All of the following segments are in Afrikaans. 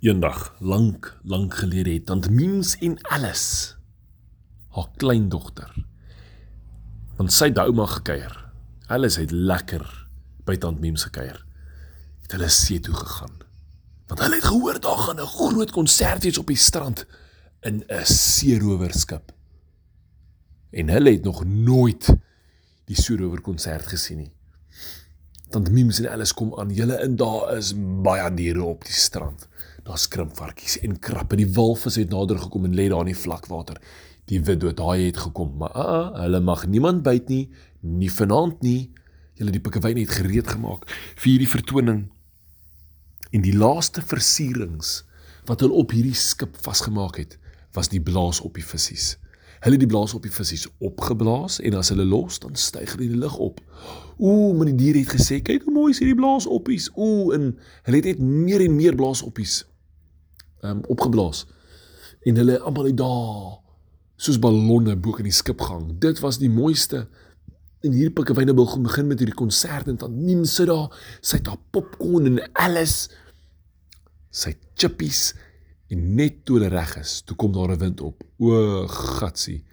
Eendag, lank, lank gelede het tant Mims en Alice haar kleindogter want sy by ouma gekuier. Alice het lekker by tant Mims gekuier. Het hulle see toe gegaan. Want hulle het gehoor daar gaan 'n groot konsert wees op die strand in 'n seerowerskip. En hulle het nog nooit die seerower konsert gesien nie. Tant Mims en Alice kom aan. Julle in daar is baie diere op die strand. Daar's krimpvarkies en krappe. Die walvis het nader gekom en lê daar in die vlakwater. Die witdood daai het gekom, maar a, uh, uh, hulle mag niemand byt nie, nie vanaand nie. Julle die pikkewyn het gereed gemaak vir hierdie vertoning. En die laaste versierings wat hulle op hierdie skip vasgemaak het, was die blaas op die visse. Hulle die blaas op die visse opgeblaas en as hulle los, dan styg hulle die lug op. Ooh, maar die dier het gesê, kyk hoe mooi is hierdie blaas oppies. Ooh, en hulle het net meer en meer blaas oppies um, opgeblaas. En hulle almal het daar soos ballonne bo in die skip gehang. Dit was die mooiste. En hier pikkewyne begin begin met hierdie konsert en dan sy daar, sy het haar popcorn en alles. Sy chippies en net toe hulle reg is, toe kom daar 'n wind op. O, gatsie.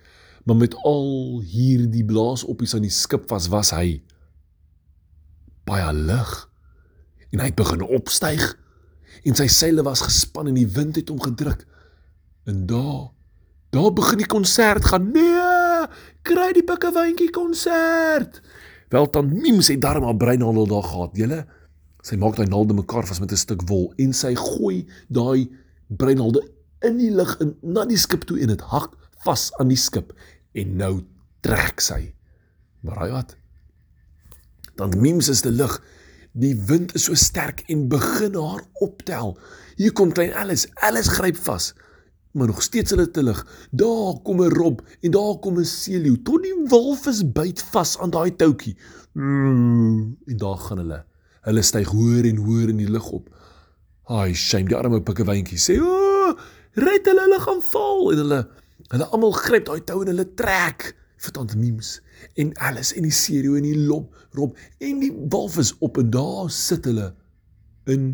Maar met al hierdie blaas oppies aan die skip was was hy baie lig. En hy het begin opstyg en sy seile was gespan en die wind het hom gedruk. En daar, daar begin die konsert gaan. Nee, kry die pikkewyntjie konsert. Wel dan Mims het darm haar breinhandel daar gehad. Julle, sy maak daai naalde mekaar vas met 'n stuk wol en sy gooi daai breinhalde in die lug in na die skip toe en dit hak vas aan die skip en nou trek sy. Maar hy wat? Dan Mims is te lig Die wind is so sterk en begin haar optel. Hier kom klein Alice. Alice gryp vas. Maar nog steeds hulle te lig. Daar kom 'n rob en daar kom 'n seeleeu. Tot die walvis byt vas aan daai toutjie. En daar gaan hulle. Hulle styg hoër en hoër in die lug op. Ai, shame die arme pikkewyntjie sê, "O, oh, red hulle, hulle gaan val." En hulle hulle almal gryp daai tou en hulle trek vir tant Mims en alles en die serio en die lop rob en die walvis op en daar sit hulle in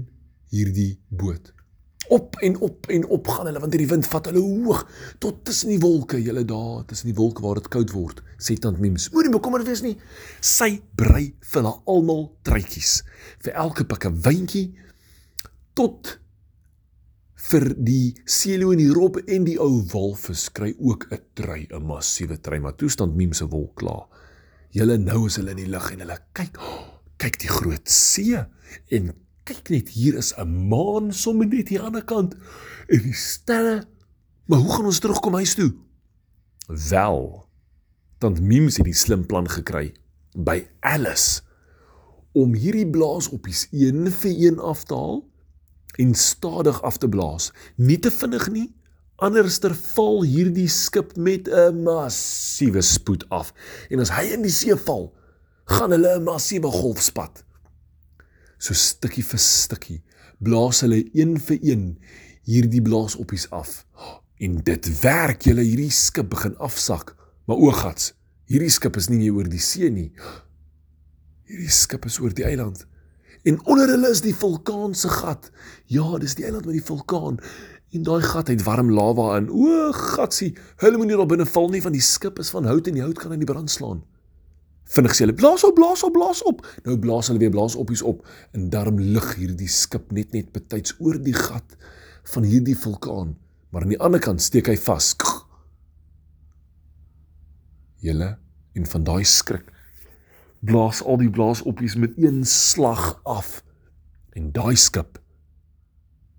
hierdie boot. Op en op en op gaan hulle want hierdie wind vat hulle hoog tot tussen die wolke. Julle daar tussen die wolke waar dit koud word. Sê tant Mims, moenie bekommerd wees nie. Sy brei vir hulle almal truitjies. Vir elke pikkie wyntjie tot vir die seelo en die rob en die ou walvis kry ook 'n trui, 'n massiewe trui, maar toestand miem se wol klaar. Julle nou is hulle in die lug en hulle kyk, kyk die groot see en kyk net hier is 'n maan sommer net hier aan die kant en die sterre. Maar hoe gaan ons terugkom huis toe? Wel, tant miem se die slim plan gekry by Alice om hierdie blaas op die een vir een af te haal en stadig af te blaas. Nie te vinnig nie, anderster val hierdie skip met 'n massiewe spoed af. En as hy in die see val, gaan hulle 'n massiewe golf spat. So stukkie vir stukkie blaas hulle een vir een hierdie blaasoppies af. En dit werk, julle hierdie skip begin afsak. Maar o gats, hierdie skip is nie meer oor die see nie. Hierdie skip is oor die eiland. En onder hulle is die vulkaan se gat. Ja, dis die eiland met die vulkaan. En daai gat het warm lava in. O, gatsie, hulle moenie daar binne val nie van die skip is van hout en die hout kan in die brand slaan. Vinnig sê hulle, blaas op, blaas op, blaas op. Nou blaas hulle weer blaas oppies op en darm lig hierdie skip net net betyds oor die gat van hierdie vulkaan. Maar aan die ander kant steek hy vas. Julle en van daai skrik blaas al die blaasoppies met een slag af. En daai skip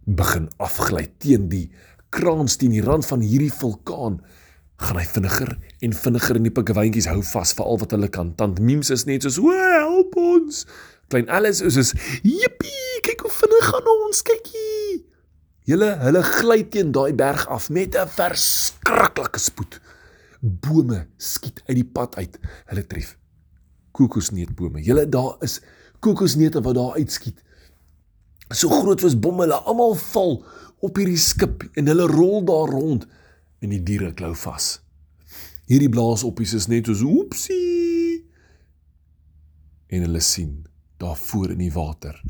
begin afgly teen die kraans teen die rand van hierdie vulkaan. Gaan hy vinniger en vinniger in die pikkewyntjies hou vas vir al wat hulle kan. Tant memes is net soos o help ons. Klein alles is soos jippie kyk hoe vinnig gaan ons kykie. Hulle hulle gly teen daai berg af met 'n verskriklike spoed. Bome skiet uit die pad uit. Hulle tref kokosneetbome. Julle daar is kokosneute wat daar uitskiet. So groot was bomme, hulle almal val op hierdie skip en hulle rol daar rond en die diere klou vas. Hierdie blaasoppies is net so oepsie. En hulle sien daar voor in die water.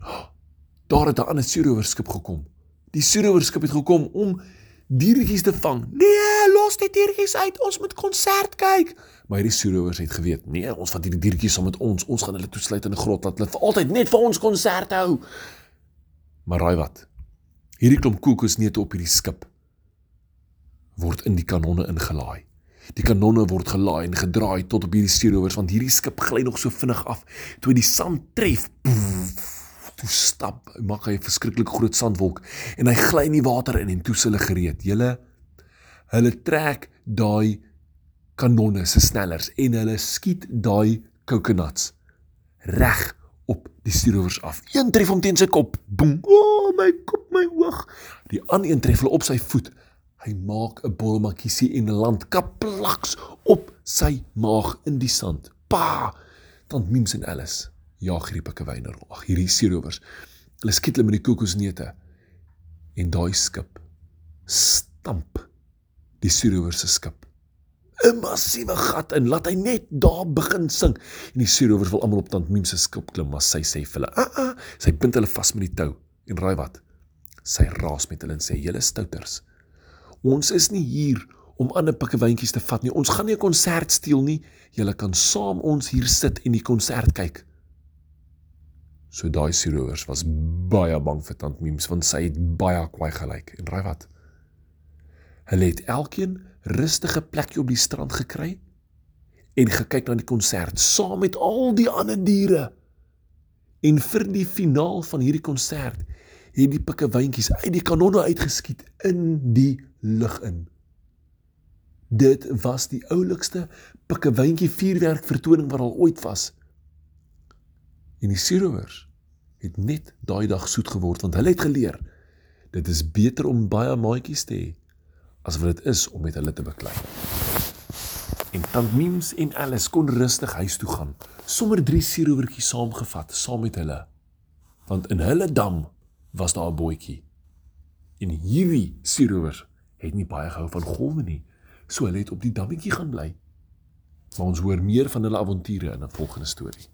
Daar het 'n ander seerowerskip gekom. Die seerowerskip het gekom om diertjies te vang. Nee, los die diertjies uit. Ons moet konsert kyk. Maar hierdie seerowers het geweet, nee, ons vat hierdie diertjies saam met ons. Ons gaan hulle toesluit in 'n grot laat hulle vir altyd net vir ons konsert hou. Maar raai wat? Hierdie klomp kokosneute op hierdie skip word in die kanonne ingelaai. Die kanonne word gelaai en gedraai tot op hierdie seerowers want hierdie skip gly nog so vinnig af toe die sand tref. Toe stap, maak hy 'n verskriklik groot sandwolk en hy gly in die water in en toe hulle gereed. Hulle hulle trek daai kanonne se snellers en hulle skiet daai coconuts reg op die stuurowers af. Een tref hom teen sy kop. Boem. O, oh, my kop, my oog. Die ander een tref hom op sy voet. Hy maak 'n bolmakiesie en land kaplaks op sy maag in die sand. Pa! Tant Mims en Alice jaag hierdie pikkewyner. Ag, hierdie stuurowers. Hulle skiet hulle met die kokosneute. En daai skip stamp die stuurowers se skip 'n massiewe gat in, laat hy net daar begin sing. En die seerowers wil almal op tant Miem se skip klim, maar sy sê vir hulle, "Aa, ah, ah, sy bind hulle vas met die tou." En raai wat? Sy raas met hulle en sê, "Julle stouters. Ons is nie hier om ander pikkewyntjies te vat nie. Ons gaan nie 'n konsert steel nie. Julle kan saam ons hier sit en die konsert kyk." So daai seerowers was baie bang vir tant Miem, want sy het baie kwaai gelyk. En raai wat? Hulle het elkeen rustige plekjie op die strand gekry en gekyk na die konsert saam met al die ander diere. En vir die finaal van hierdie konsert het die pikkewyntjies uit die kanonne uitgeskiet in die lug in. Dit was die oulikste pikkewyntjie vuurwerk vertoning wat al ooit was. En die seerowers het net daai dag soet geword want hulle het geleer dit is beter om baie maatjies te hê as wat dit is om met hulle te beklei. En tant Mims en Alice kon rustig huis toe gaan, sommer drie sierowertjies saamgevat saam met hulle. Want in hulle dam was daar 'n bootjie. En hierdie sierowers het nie baie gehou van golwe nie, so hulle het op die dammetjie gaan bly. Maar ons hoor meer van hulle avonture in 'n volgende storie.